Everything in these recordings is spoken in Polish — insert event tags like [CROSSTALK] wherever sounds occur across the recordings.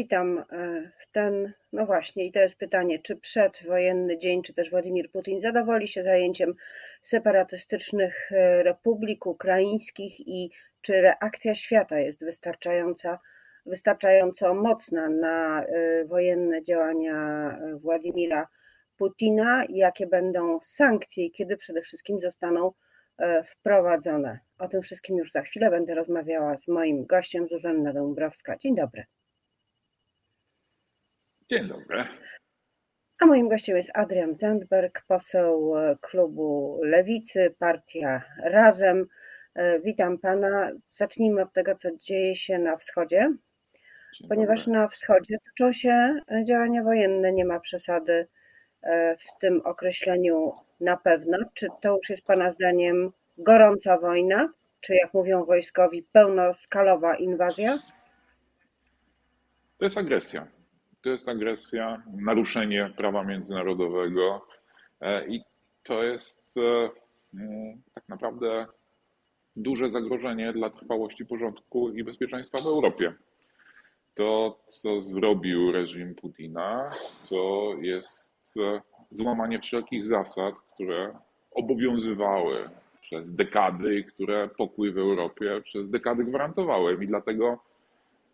witam e, w ten, no właśnie, i to jest pytanie, czy przedwojenny dzień, czy też Władimir Putin zadowoli się zajęciem separatystycznych e, republik ukraińskich i czy reakcja świata jest wystarczająca, wystarczająco mocna na e, wojenne działania Władimira Putina, jakie będą sankcje i kiedy przede wszystkim zostaną wprowadzone. O tym wszystkim już za chwilę będę rozmawiała z moim gościem, Zuzanna Dąbrowska. Dzień dobry. Dzień dobry. A moim gościem jest Adrian Zandberg, poseł e, klubu Lewicy, partia Razem. E, witam pana. Zacznijmy od tego, co dzieje się na wschodzie, Dzień ponieważ dobry. na wschodzie toczą się działania wojenne, nie ma przesady e, w tym określeniu na pewno. Czy to już jest pana zdaniem gorąca wojna, czy jak mówią wojskowi, pełnoskalowa inwazja? To jest agresja to jest agresja, naruszenie prawa międzynarodowego e, i to jest e, mm, tak naprawdę duże zagrożenie dla trwałości porządku i bezpieczeństwa w Europie. To, co zrobił reżim Putina, to jest e, złamanie wszelkich zasad, które obowiązywały przez dekady, które pokój w Europie przez dekady gwarantowały. I dlatego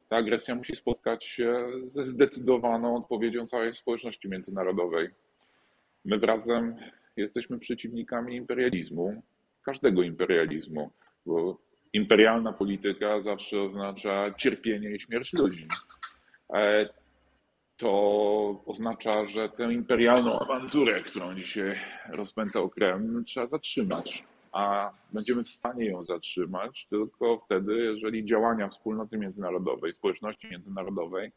ta agresja musi spotkać się ze zdecydowaną odpowiedzią całej społeczności międzynarodowej. My wrazem jesteśmy przeciwnikami imperializmu, każdego imperializmu, bo imperialna polityka zawsze oznacza cierpienie i śmierć ludzi. E, to oznacza, że tę imperialną awanturę, którą dzisiaj rozpętał Kreml, trzeba zatrzymać a będziemy w stanie ją zatrzymać tylko wtedy, jeżeli działania wspólnoty międzynarodowej, społeczności międzynarodowej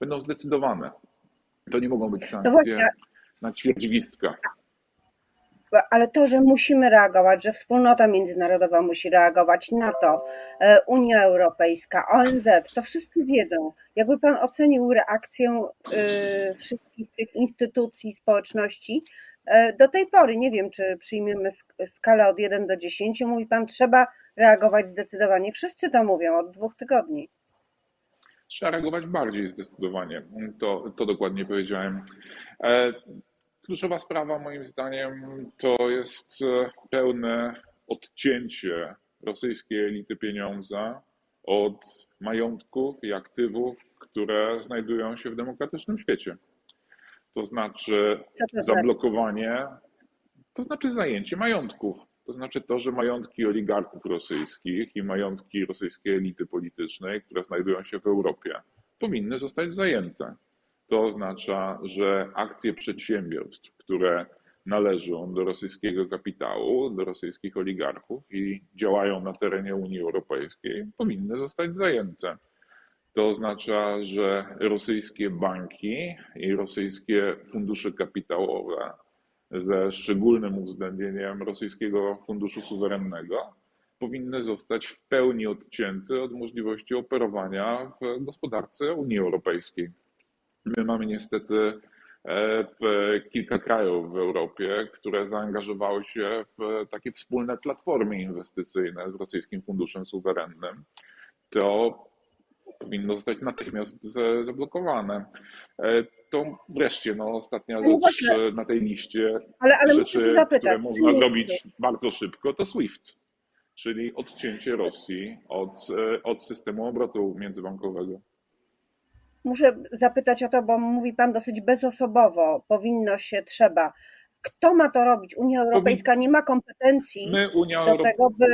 będą zdecydowane. To nie mogą być sankcje no na ćwierć gwizdka. Ale to, że musimy reagować, że wspólnota międzynarodowa musi reagować, NATO, e, Unia Europejska, ONZ, to wszyscy wiedzą. Jakby Pan ocenił reakcję e, wszystkich tych instytucji, społeczności do tej pory, nie wiem, czy przyjmiemy skalę od 1 do 10, mówi Pan, trzeba reagować zdecydowanie. Wszyscy to mówią od dwóch tygodni. Trzeba reagować bardziej zdecydowanie. To, to dokładnie powiedziałem. E, kluczowa sprawa, moim zdaniem, to jest e, pełne odcięcie rosyjskiej elity pieniądza od majątków i aktywów, które znajdują się w demokratycznym świecie to znaczy zablokowanie, to znaczy zajęcie majątków. To znaczy to, że majątki oligarchów rosyjskich i majątki rosyjskiej elity politycznej, które znajdują się w Europie, powinny zostać zajęte. To oznacza, że akcje przedsiębiorstw, które należą do rosyjskiego kapitału, do rosyjskich oligarchów i działają na terenie Unii Europejskiej, powinny zostać zajęte. To oznacza, że rosyjskie banki i rosyjskie fundusze kapitałowe ze szczególnym uwzględnieniem rosyjskiego funduszu suwerennego powinny zostać w pełni odcięte od możliwości operowania w gospodarce Unii Europejskiej. My mamy niestety e, kilka krajów w Europie, które zaangażowały się w takie wspólne platformy inwestycyjne z rosyjskim funduszem suwerennym. To powinno zostać natychmiast zablokowane. E, to wreszcie no, ostatnia no rzecz e, na tej liście ale, ale rzeczy, które można zrobić bardzo szybko, to SWIFT, czyli odcięcie Rosji od, e, od systemu obrotu międzybankowego. Muszę zapytać o to, bo mówi Pan dosyć bezosobowo, powinno się, trzeba. Kto ma to robić? Unia Europejska nie ma kompetencji My, Unia do tego, by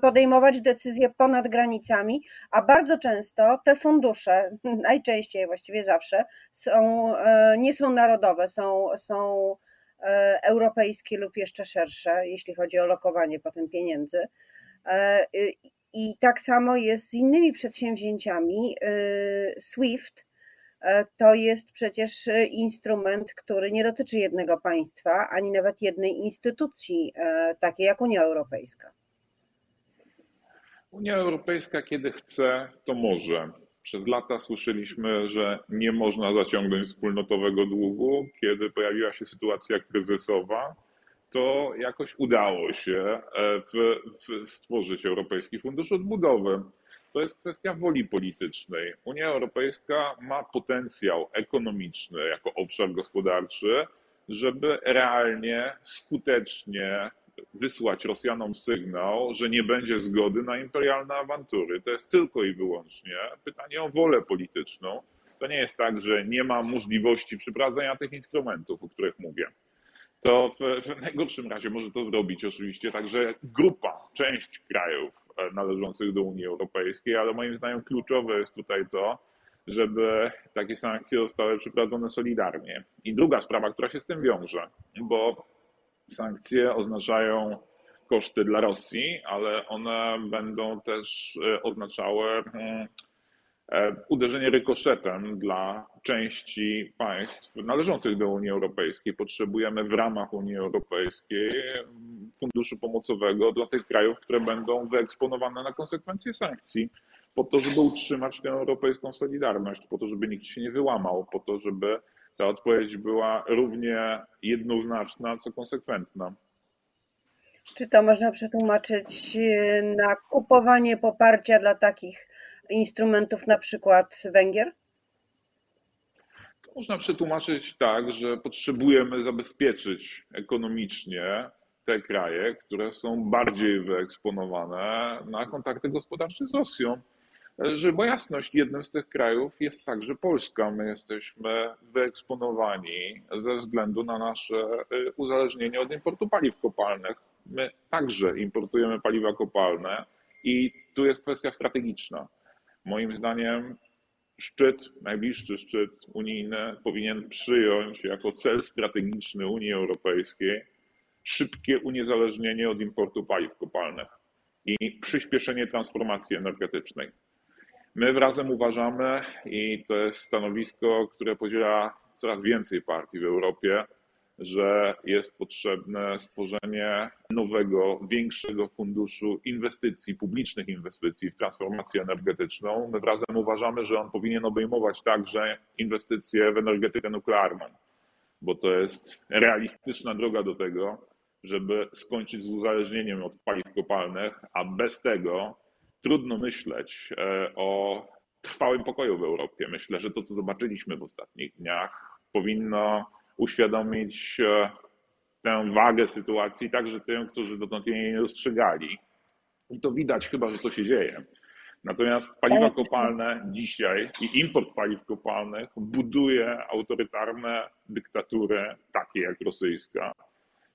podejmować decyzje ponad granicami, a bardzo często te fundusze, [LAUGHS] najczęściej właściwie zawsze, są, e, nie są narodowe, są, są e, europejskie lub jeszcze szersze, jeśli chodzi o lokowanie potem pieniędzy. E, I tak samo jest z innymi przedsięwzięciami. SWIFT to jest przecież instrument, który nie dotyczy jednego państwa, ani nawet jednej instytucji, takiej jak Unia Europejska. Unia Europejska, kiedy chce, to może. Przez lata słyszeliśmy, że nie można zaciągnąć wspólnotowego długu. Kiedy pojawiła się sytuacja kryzysowa, to jakoś udało się e, w, w stworzyć Europejski Fundusz Odbudowy. to jest kwestia woli politycznej. Unia Europejska ma potencjał ekonomiczny jako obszar gospodarczy, żeby realnie, skutecznie wysłać Rosjanom sygnał, że nie będzie zgody na imperialne awantury. To jest tylko i wyłącznie pytanie o wolę polityczną. To nie jest tak, że nie ma możliwości przeprowadzenia tych instrumentów, o których mówię. To w, w najgorszym razie może to zrobić oczywiście także grupa, część krajów e, należących do Unii Europejskiej, ale moim zdaniem kluczowe jest tutaj to, żeby takie sankcje zostały przeprowadzone solidarnie. I druga sprawa, która się z tym wiąże, bo sankcje oznaczają koszty dla Rosji, ale one będą też e, oznaczały mm, e, uderzenie rykoszetem dla części państw należących do Unii Europejskiej. Potrzebujemy w ramach Unii Europejskiej funduszu pomocowego dla tych krajów, które będą wyeksponowane na konsekwencje sankcji, po to, żeby utrzymać tę europejską solidarność, po to, żeby nikt się nie wyłamał, po to, żeby ta odpowiedź była równie jednoznaczna, co konsekwentna. Czy to można przetłumaczyć e, na kupowanie poparcia dla takich instrumentów, na przykład Węgier? To można przetłumaczyć tak, że potrzebujemy zabezpieczyć ekonomicznie te kraje, które są bardziej wyeksponowane na kontakty gospodarcze z Rosją. Żeby była jasność, jednym z tych krajów jest także Polska. My jesteśmy wyeksponowani ze względu na nasze y, uzależnienie od importu paliw kopalnych. My także importujemy paliwa kopalne i tu jest kwestia strategiczna. Moim zdaniem szczyt, najbliższy szczyt unijny powinien przyjąć jako cel strategiczny Unii Europejskiej szybkie uniezależnienie od importu paliw kopalnych i przyspieszenie transformacji energetycznej. My razem uważamy, i to jest stanowisko, które podziela coraz więcej partii w Europie, że jest potrzebne stworzenie nowego, większego funduszu inwestycji, publicznych inwestycji w transformację energetyczną. My razem uważamy, że on powinien obejmować także inwestycje w energetykę nuklearną, bo to jest realistyczna droga do tego, żeby skończyć z uzależnieniem od paliw kopalnych, a bez tego trudno myśleć e, o trwałym pokoju w Europie. Myślę, że to, co zobaczyliśmy w ostatnich dniach, powinno uświadomić e, tę wagę sytuacji także tym, którzy dotąd jej nie dostrzegali. I to widać chyba, że to się dzieje. Natomiast paliwa kopalne dzisiaj i import paliw kopalnych buduje autorytarne dyktatury, takie jak rosyjska,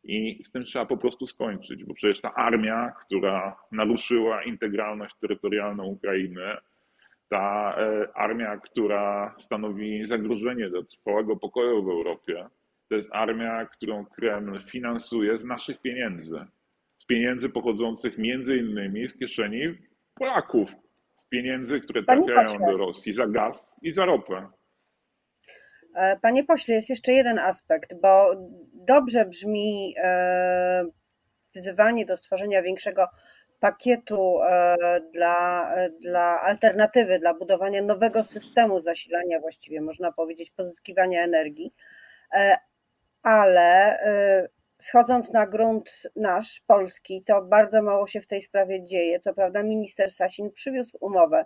i z tym trzeba po prostu skończyć, bo przecież ta armia, która naruszyła integralność terytorialną Ukrainy, ta e, armia, która stanowi zagrożenie dla trwałego pokoju w Europie, to jest armia, którą Kreml finansuje z naszych pieniędzy. Z pieniędzy pochodzących między innymi z kieszeni Polaków, z pieniędzy, które trafiają do Rosji za gaz i za ropę. E, panie pośle, jest jeszcze jeden aspekt, bo dobrze brzmi e, wzywanie do stworzenia większego pakietu e, dla, dla alternatywy, dla budowania nowego systemu zasilania, właściwie można powiedzieć, pozyskiwania energii, ale schodząc na grunt nasz, polski, to bardzo mało się w tej sprawie dzieje. Co prawda, minister Sasin przywiózł umowę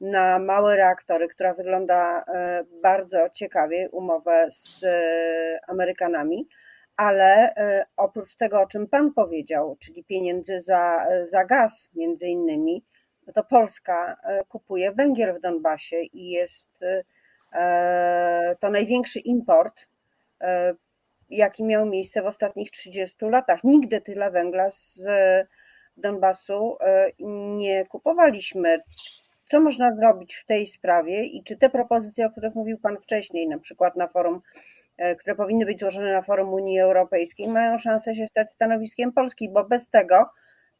na małe reaktory, która wygląda e, bardzo ciekawie, umowę z e, Amerykanami, ale e, oprócz tego, o czym Pan powiedział, czyli pieniędzy za, za gaz między innymi, to Polska kupuje węgiel w Donbasie i jest to największy import, jaki miał miejsce w ostatnich 30 latach. Nigdy tyle węgla z Donbasu nie kupowaliśmy. Co można zrobić w tej sprawie i czy te propozycje, o których mówił Pan wcześniej, na przykład na forum, e, które powinny być złożone na forum Unii Europejskiej, mają szansę się stać stanowiskiem Polski, bo bez tego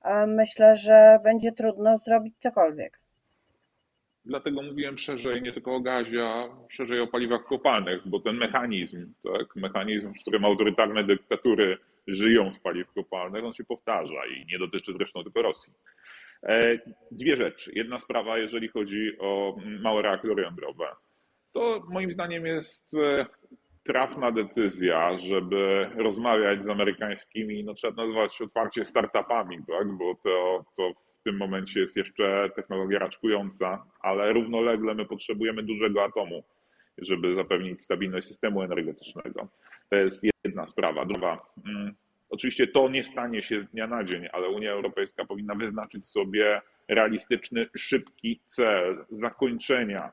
e, myślę, że będzie trudno zrobić cokolwiek. Dlatego mówiłem szerzej nie tylko o gazie, a szerzej o paliwach kopalnych, bo ten mechanizm, tak, mechanizm, w którym autorytarne dyktatury żyją z paliw kopalnych, on się powtarza i nie dotyczy zresztą tylko Rosji. E, dwie rzeczy. Jedna sprawa, jeżeli chodzi o małe reaktory jądrowe. To moim zdaniem jest e, trafna decyzja, żeby rozmawiać z amerykańskimi, no trzeba nazwać otwarcie startupami, tak? bo to, to tym momencie jest jeszcze technologia raczkująca, ale równolegle my potrzebujemy dużego atomu, żeby zapewnić stabilność systemu energetycznego. To jest jedna sprawa. Druga, mm, oczywiście to nie stanie się z dnia na dzień, ale Unia Europejska powinna wyznaczyć sobie realistyczny, szybki cel zakończenia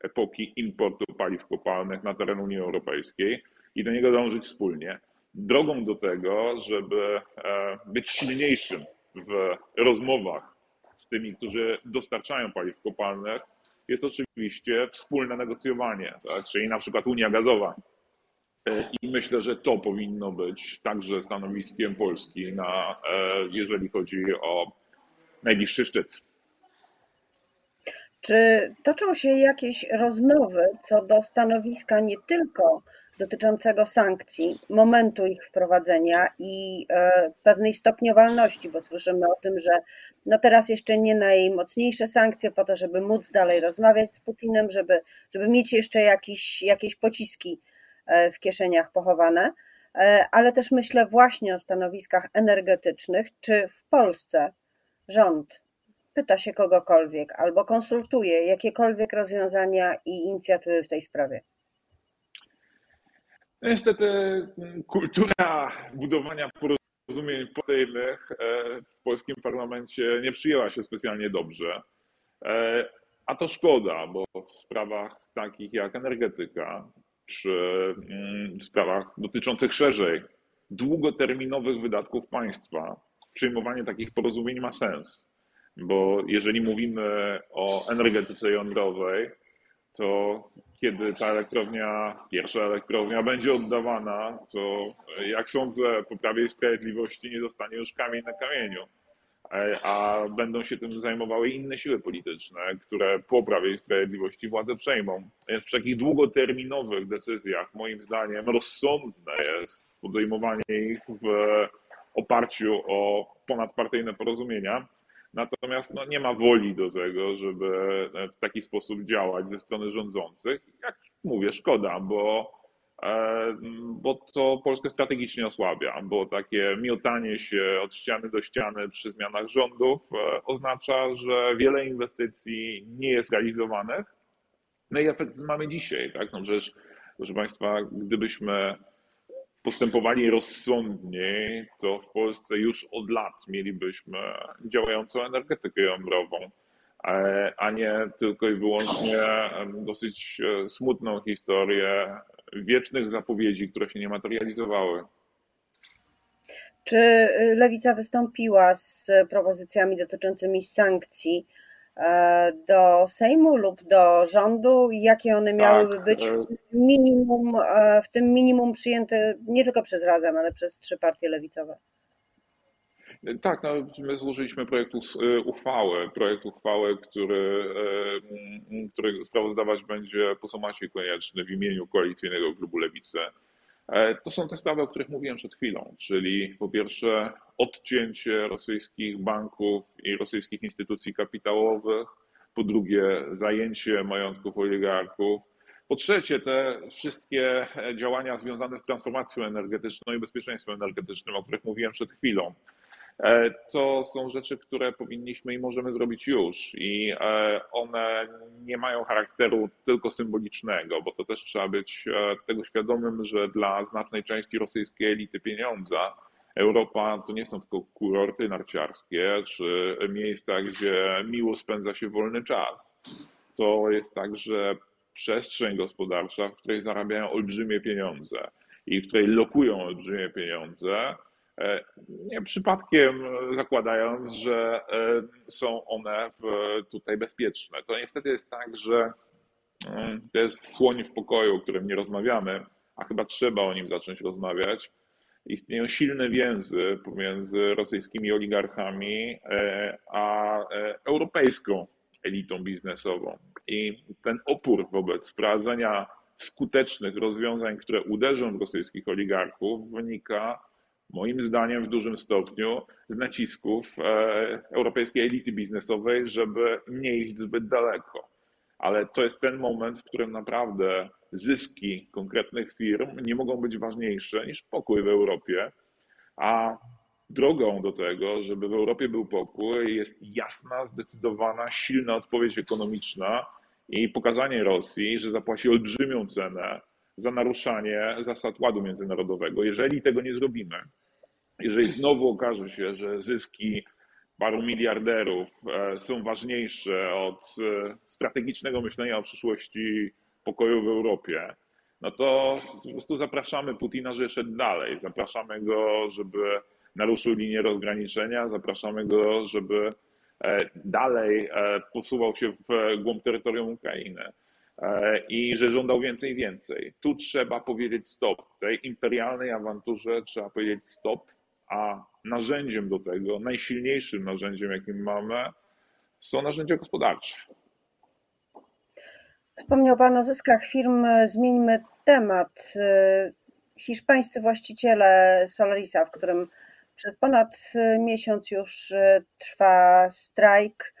epoki importu paliw kopalnych na teren Unii Europejskiej i do niego dążyć wspólnie. Drogą do tego, żeby e, być silniejszym w rozmowach z tymi, którzy dostarczają paliw kopalnych, jest oczywiście wspólne negocjowanie, tak? czyli na przykład Unia Gazowa. E, I myślę, że to powinno być także stanowiskiem Polski, na, e, jeżeli chodzi o najbliższy szczyt. Czy toczą się jakieś rozmowy co do stanowiska nie tylko dotyczącego sankcji, momentu ich wprowadzenia i e, pewnej stopniowalności, bo słyszymy o tym, że no teraz jeszcze nie najmocniejsze sankcje po to, żeby móc dalej rozmawiać z Putinem, żeby, żeby mieć jeszcze jakieś, jakieś pociski w kieszeniach pochowane, e, ale też myślę właśnie o stanowiskach energetycznych, czy w Polsce rząd pyta się kogokolwiek albo konsultuje jakiekolwiek rozwiązania i inicjatywy w tej sprawie. Niestety mm, kultura budowania porozumień partyjnych e, w polskim parlamencie nie przyjęła się specjalnie dobrze. E, a to szkoda, bo w sprawach takich jak energetyka, czy mm, w sprawach dotyczących szerzej długoterminowych wydatków państwa, przyjmowanie takich porozumień ma sens. Bo jeżeli mówimy o energetyce jądrowej, to kiedy ta elektrownia, pierwsza elektrownia będzie oddawana, to jak sądzę, po Prawie i Sprawiedliwości nie zostanie już kamień na kamieniu, a będą się tym zajmowały inne siły polityczne, które po Prawie Sprawiedliwości władzę przejmą. Więc przy takich długoterminowych decyzjach, moim zdaniem, rozsądne jest podejmowanie ich w oparciu o ponadpartyjne porozumienia, Natomiast no, nie ma woli do tego, żeby w taki sposób działać ze strony rządzących. Jak mówię, szkoda, bo, e, bo to Polskę strategicznie osłabia, bo takie miotanie się od ściany do ściany przy zmianach rządów e, oznacza, że wiele inwestycji nie jest realizowanych. No i efekt mamy dzisiaj, tak? No przecież, proszę Państwa, gdybyśmy postępowali rozsądniej, to w Polsce już od lat mielibyśmy działającą energetykę jądrową, a nie tylko i wyłącznie dosyć e, smutną historię wiecznych zapowiedzi, które się nie materializowały. Czy Lewica wystąpiła z propozycjami dotyczącymi sankcji E, do Sejmu lub do rządu, jakie one miałyby tak, być e, w minimum, e, w tym minimum przyjęte nie tylko przez Razem, ale przez trzy partie lewicowe. Tak, no, my złożyliśmy projekt uchwały, projekt uchwały, który, który sprawozdawać będzie poseł Maciej Konieczny w imieniu koalicyjnego klubu Lewicy. E, to są te sprawy, o których mówiłem przed chwilą, czyli po pierwsze odcięcie rosyjskich banków i rosyjskich instytucji kapitałowych, po drugie zajęcie majątków oligarchów, po trzecie te wszystkie działania związane z transformacją energetyczną i bezpieczeństwem energetycznym, o których mówiłem przed chwilą. E, to są rzeczy, które powinniśmy i możemy zrobić już, i e, one nie mają charakteru tylko symbolicznego, bo to też trzeba być e, tego świadomym, że dla znacznej części rosyjskiej elity pieniądza Europa to nie są tylko kurorty narciarskie czy miejsca, gdzie miło spędza się wolny czas. To jest także przestrzeń gospodarcza, w której zarabiają olbrzymie pieniądze i w której lokują olbrzymie pieniądze nie przypadkiem zakładając, że e, są one tutaj bezpieczne. To niestety jest tak, że mm, to jest słoń w pokoju, o którym nie rozmawiamy, a chyba trzeba o nim zacząć rozmawiać. Istnieją silne więzy pomiędzy rosyjskimi oligarchami e, a europejską elitą biznesową. I ten opór wobec wprowadzenia skutecznych rozwiązań, które uderzą w rosyjskich oligarchów, wynika moim zdaniem w dużym stopniu z nacisków e, europejskiej elity biznesowej, żeby nie iść zbyt daleko. Ale to jest ten moment, w którym naprawdę zyski konkretnych firm nie mogą być ważniejsze niż pokój w Europie, a drogą do tego, żeby w Europie był pokój, jest jasna, zdecydowana, silna odpowiedź ekonomiczna i pokazanie Rosji, że zapłaci olbrzymią cenę za naruszanie zasad ładu międzynarodowego. Jeżeli tego nie zrobimy, jeżeli znowu okaże się, że zyski paru miliarderów e, są ważniejsze od e, strategicznego myślenia o przyszłości pokoju w Europie, no to po prostu zapraszamy Putina, żeby szedł dalej. Zapraszamy go, żeby naruszył linię rozgraniczenia, zapraszamy go, żeby e, dalej posuwał się w głąb terytorium Ukrainy i że żądał więcej więcej. Tu trzeba powiedzieć stop. Tej imperialnej awanturze trzeba powiedzieć stop a narzędziem do tego, najsilniejszym narzędziem, jakim mamy, są narzędzia gospodarcze. Wspomniał Pan o zyskach firm. Zmieńmy temat. Hiszpańscy właściciele Solarisa, w którym przez ponad miesiąc już trwa strajk,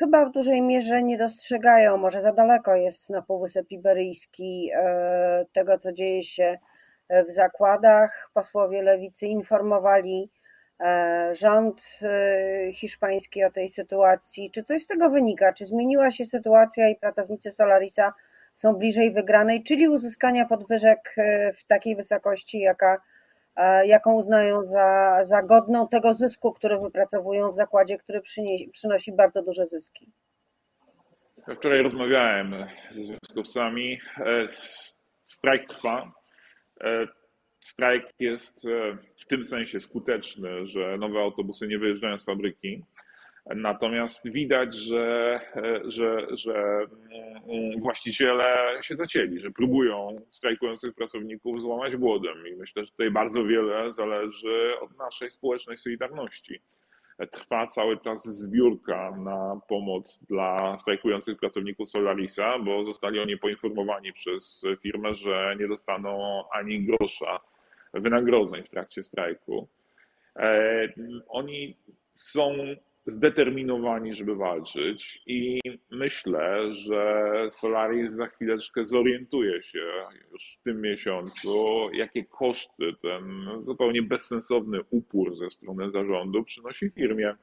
chyba w dużej mierze nie dostrzegają, może za daleko jest na Półwysep Iberyjski e, tego, co dzieje się w zakładach. Posłowie lewicy informowali e, rząd e, hiszpański o tej sytuacji. Czy coś z tego wynika? Czy zmieniła się sytuacja i pracownicy Solarisa są bliżej wygranej, czyli uzyskania podwyżek e, w takiej wysokości, jaka, jaką uznają za, za godną tego zysku, który wypracowują w zakładzie, który przynosi bardzo duże zyski? Wczoraj rozmawiałem ze związkowcami. Strajk trwa. E, strajk jest e, w tym sensie skuteczny, że nowe autobusy nie wyjeżdżają z fabryki. Natomiast widać, że, że, że mm, właściciele się zacięli, że próbują strajkujących pracowników złamać głodem. I myślę, że tutaj bardzo wiele zależy od naszej społecznej solidarności trwa cały czas zbiórka na pomoc dla strajkujących pracowników Solarisa, bo zostali oni poinformowani przez firmę, że nie dostaną ani grosza wynagrodzeń w trakcie strajku. E, oni są zdeterminowani, żeby walczyć i myślę, że Solaris za chwileczkę zorientuje się już w tym miesiącu, jakie koszty ten zupełnie bezsensowny upór ze strony zarządu przynosi firmie.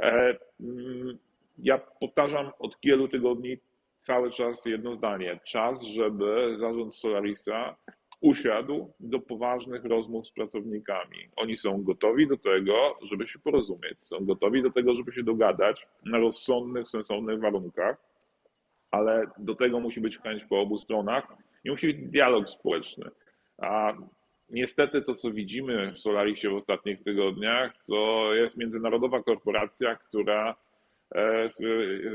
E, mm, ja powtarzam od wielu tygodni cały czas jedno zdanie. Czas, żeby zarząd Solarisa usiadł do poważnych rozmów z pracownikami. Oni są gotowi do tego, żeby się porozumieć, są gotowi do tego, żeby się dogadać na rozsądnych, sensownych warunkach, ale do tego musi być chęć po obu stronach i musi być dialog społeczny. A niestety to, co widzimy w Solarisie w ostatnich tygodniach, to jest międzynarodowa korporacja, która e,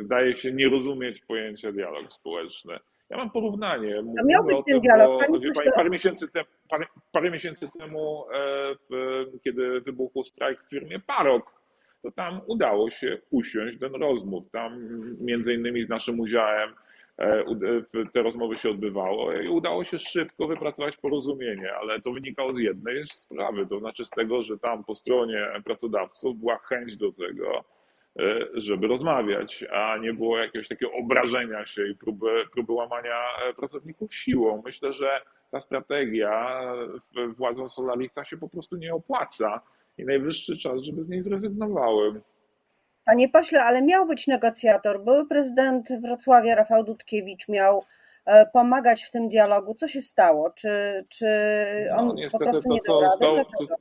zdaje się nie rozumieć pojęcia dialog społeczny. Ja mam porównanie. A miał być ten dialog. Bo, parę, miesięcy te, parę, parę, miesięcy temu, e, kiedy wybuchł strajk w firmie Parok, to tam udało się usiąść do rozmów. Tam między innymi z naszym udziałem e, te rozmowy się odbywało i udało się szybko wypracować porozumienie, ale to wynikało z jednej sprawy, to znaczy z tego, że tam po stronie pracodawców była chęć do tego, żeby rozmawiać, a nie było jakiegoś takiego obrażenia się i próby, próby łamania e, pracowników siłą. Myślę, że ta strategia władzom Solarisa się po prostu nie opłaca i najwyższy czas, żeby z niej zrezygnowały. Panie pośle, ale miał być negocjator. Były prezydent Wrocławia Rafał Dudkiewicz miał e, pomagać w tym dialogu. Co się stało? Czy, czy no, on no, niestety po prostu to, nie co stało, to,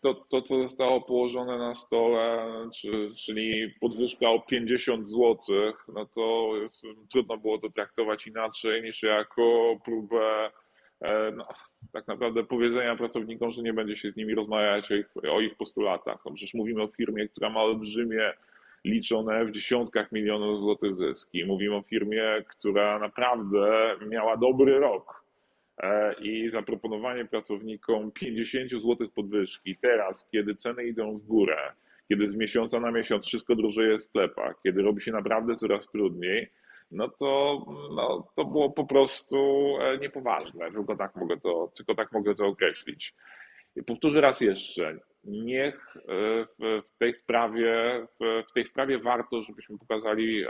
to, to, co zostało położone na stole, czy, czyli podwyżka o 50 zł, no to trudno było to traktować inaczej niż jako próbę e, no, tak naprawdę powiedzenia pracownikom, że nie będzie się z nimi rozmawiać o ich, o ich postulatach. No przecież mówimy o firmie, która ma olbrzymie, liczone w dziesiątkach milionów złotych zyski. Mówimy o firmie, która naprawdę miała dobry rok i zaproponowanie pracownikom 50 zł podwyżki teraz, kiedy ceny idą w górę, kiedy z miesiąca na miesiąc wszystko drożeje w sklepach, kiedy robi się naprawdę coraz trudniej, no to, no, to było po prostu e, niepoważne, tylko tak mogę to, tylko tak mogę to określić. I powtórzę raz jeszcze, niech e, w tej sprawie, w tej sprawie warto, żebyśmy pokazali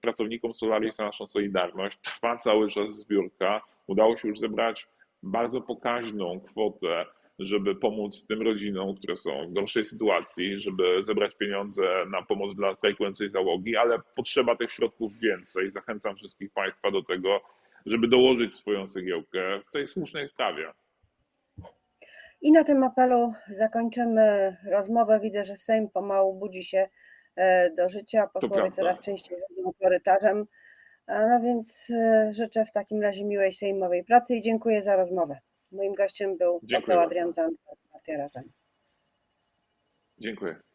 pracownikom Solaris naszą solidarność. Trwa cały czas zbiórka. Udało się już zebrać bardzo pokaźną kwotę żeby pomóc tym rodzinom, które są w gorszej sytuacji, żeby zebrać pieniądze na pomoc dla strajkującej załogi, ale potrzeba tych środków więcej. Zachęcam wszystkich Państwa do tego, żeby dołożyć swoją cegiełkę w tej słusznej sprawie. I na tym apelu zakończymy rozmowę. Widzę, że Sejm pomału budzi się e, do życia. Posłowie coraz częściej chodzą korytarzem. No więc e, życzę w takim razie miłej sejmowej pracy i dziękuję za rozmowę. Moim gościem był Dziękuję poseł. Adrian Razem. Dziękuję.